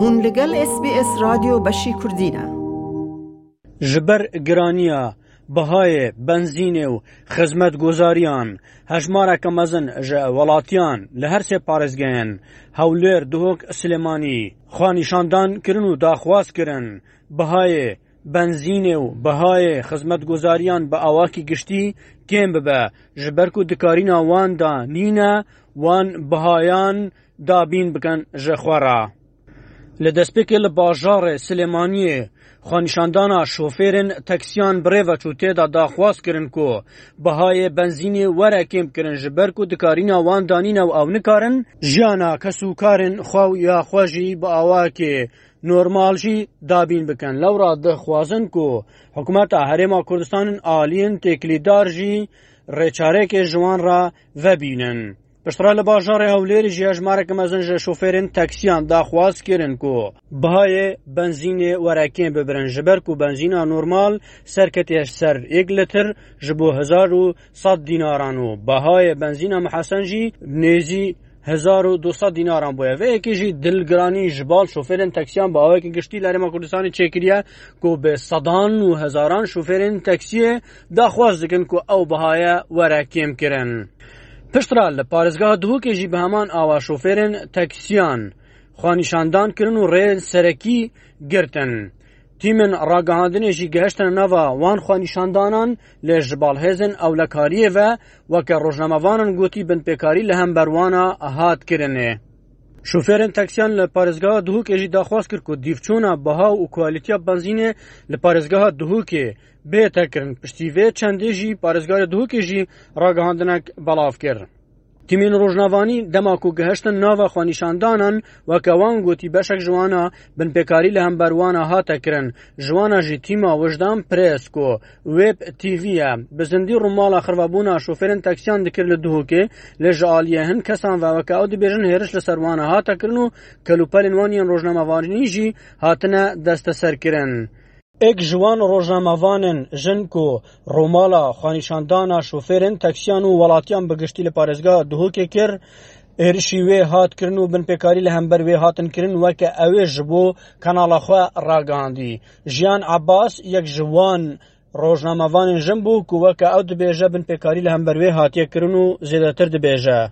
Hûn li gel SBS Radio beşî kurdî ne. Ji ber giraniya bihayê benzînê û xizmetguzariyan hejmareke mezin ji welatiyan li her sê parêzgehên Hewlêr, Duhok, Silêmanî xwe nîşandan kirin û daxwaz kirin bihayê benzînê û bihayê xizmetguzariyan bi awakî giştî kêm bibe ji ber ku dikarîna wan de nîne wan bihayan dabîn bikin ji xwe re. Li destpêkê li bajarê Silêmaniyê xwenîşandana şofêrên taksiyan bi rê ve çû tê de daxwaz kirin ku bihayê benzînê were kêm bikirin ji ber ku dikarîna wan de nîne û ew nikarin jiyana kes û karên xwe ya xwe jî bi awakê Normal jî dabîn bikin. Lewra dixwazin ku hikûmeta Herêma Kurdistan in aliyên têkilîdar jî rêçarekê ji wan re vebînin. Piştre li bajarê Hewlêrê jî hejmareke mezin ji şofêrên taksiyan daxwaz kirin ku bihayê benzînê were kêm bibirin ji ber ku benzîna normal serketî heşt ser yek litr ji bo hezar û Sed dînaran û behayê benzîna Mihesen jî nêzî hezar û du sed dînaran bûye. Vê yekê jî dilgiranî ji bal şofêrên teksiyan bi awayekî giştî li Herêma Kurdistanê çêkiriye ku bi sedan û hezaran şofêrên teksiyê daxwaz dikin ku ew bihaye were kêmkirin. Piştre li parêzgeha Duhokê jî bi heman awa şofêrên teksiyan xwenîşandan kirin û rêyên serekî girtin. Tîmên ragihandinê jî gehiştine nava wan xwenîşandanan lê ji balhêzên ewlekariyê ve weke rojnamevanan gotî binpêkarî li hember wan a hat kirinê. Şofêrên taksiyan li parêzgeha Duhokê jî daxwaz kir ku dîvçûna biha û kualîtiya benzînê li parêzgeha Duhokê bê tekirin. Piştî vê çendê jî parêzgarê Duhokê jî ragihandinek belav kir. Tîmên rojnavanî dema ku gihiştin nava xwenîşandanan weke wan gotî beşek ji wan a binpêkarî li hember wan a hate kirin. Ji wan a jî tîma Wijdan Press ku Web TV ye bi zindî rûmala xirvebûna şofêrên taksiyan dikir li Duhokê lê ji aliyê hin kesan ve weke ew dibêjin hêriş li ser wan a hate kirin û kelûpelên wan yên rojnamevanî jî hatine desteserkirin. Êk ji wan rojnamevan in jin ku romala xwenîşandana şofêrên taksiyan û welatiyan bi giştî li parêzgeha Duhokê kir, êrişî wê hat kirin û binpêkarî li hember wê hatin kirin weke ew ê ji bo kanala xwe ragihandî. Jiyan Abbas yek ji wan rojnamevanên jin bû ku weke ew dibêje binpêkarî li hember wê hatiye kirin û zêdetir dibêje.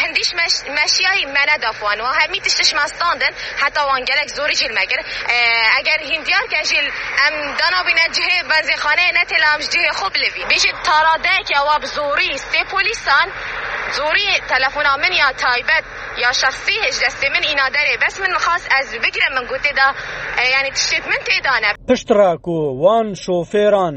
Hindî ji meşiyayî me ne da xwe. Niha hermî tiştê ji me standin, heta wan gelek zorî jî li me kir. Eger hîndiyar ke jî em dana wî ne cihê benzînxaneyê ne tê la em ji cihê xwe bilê vî. Bêje tara de ke wa bi zorî sê polîsan zorî telefona min ya taybet ya şexsî ji destê min îna derê. Bes min xwest ez bi bigirim min gotê de yanî tiştê min tê dane. Piştre ku wan şofêran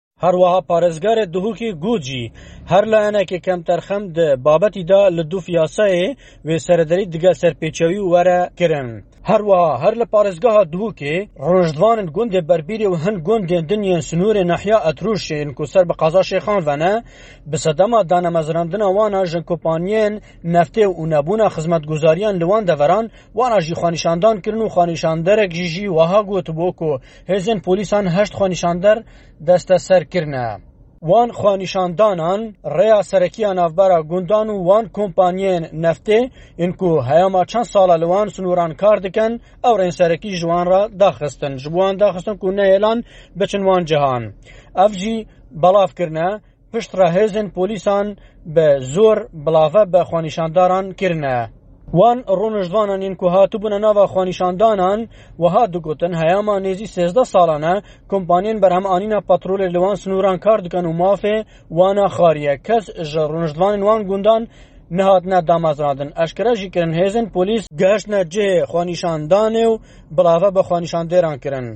Her wiha parêzgarê Duhokê got jî, her layenekê kemterxem di babetî de li dûf yasayê wê seredarî dige serpêçewî û were kirin. Her wiha her li parêzgeha Duhokê, rojhivanên gundê Berbîrê û hin gundên din yên sinûrê nahiya Etrûşê yên ku ser bi Qaza Şêxan ve ne, bi sedema danemezirandina wan a jin kopaniyên neftê û nebûna xizmetguzariyan li wan deveran, wan a jî xwenîşandan kirin û xwenîşanderek jî jî wiha gotibû ku Hêzên polîsan heşt xwenîşander desteser kirine. Wan xwenîşandanan rêya serekî ya navbera gundan û wan kompanyeyên neftê yên ku heyama çend sal e li wan sinoran kar dikin, ewrên serekî ji wan re daxistin. Ji bo wan daxistin ku nehêlan biçin wan cihan. Ev jî belav kirine. Piştre hêzên polîsan bi zor bilave bi xwenîşandaran kirine. Wan rûniştvanan yên ku hatibûne nava xwenîşandanan wiha digotin, Heyama nêzî sêzdeh salan e kompaniyên berhemanîna petrolê li wan sinûran kar dikin û mafê wan a xarî ye. Kes ji rûniştvanên wan gundan nehatine damezrandin. Eşkere jî kirin hêzên polîs gihiştine cihê xwenîşandanê û bilave bi xwenîşandêran kirin.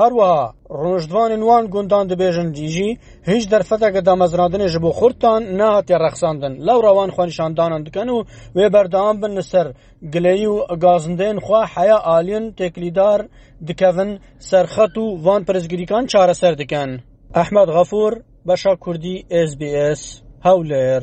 Her wiha rûniştvanên wan gundan dibêjin jî hîç derfeteke damezrandinê ji bo xurtan nehatiye rexsandin. Lewra wan xwenîşandanan dikin û wê berdewam bin li ser gileyî û gazindeyên xwe heya aliyên têkilîdar dikevin ser xet û van pirsgirîkan çareser dikin. Ehmed Xafûr, Beşa Kurdî, SBS, Hewlêr.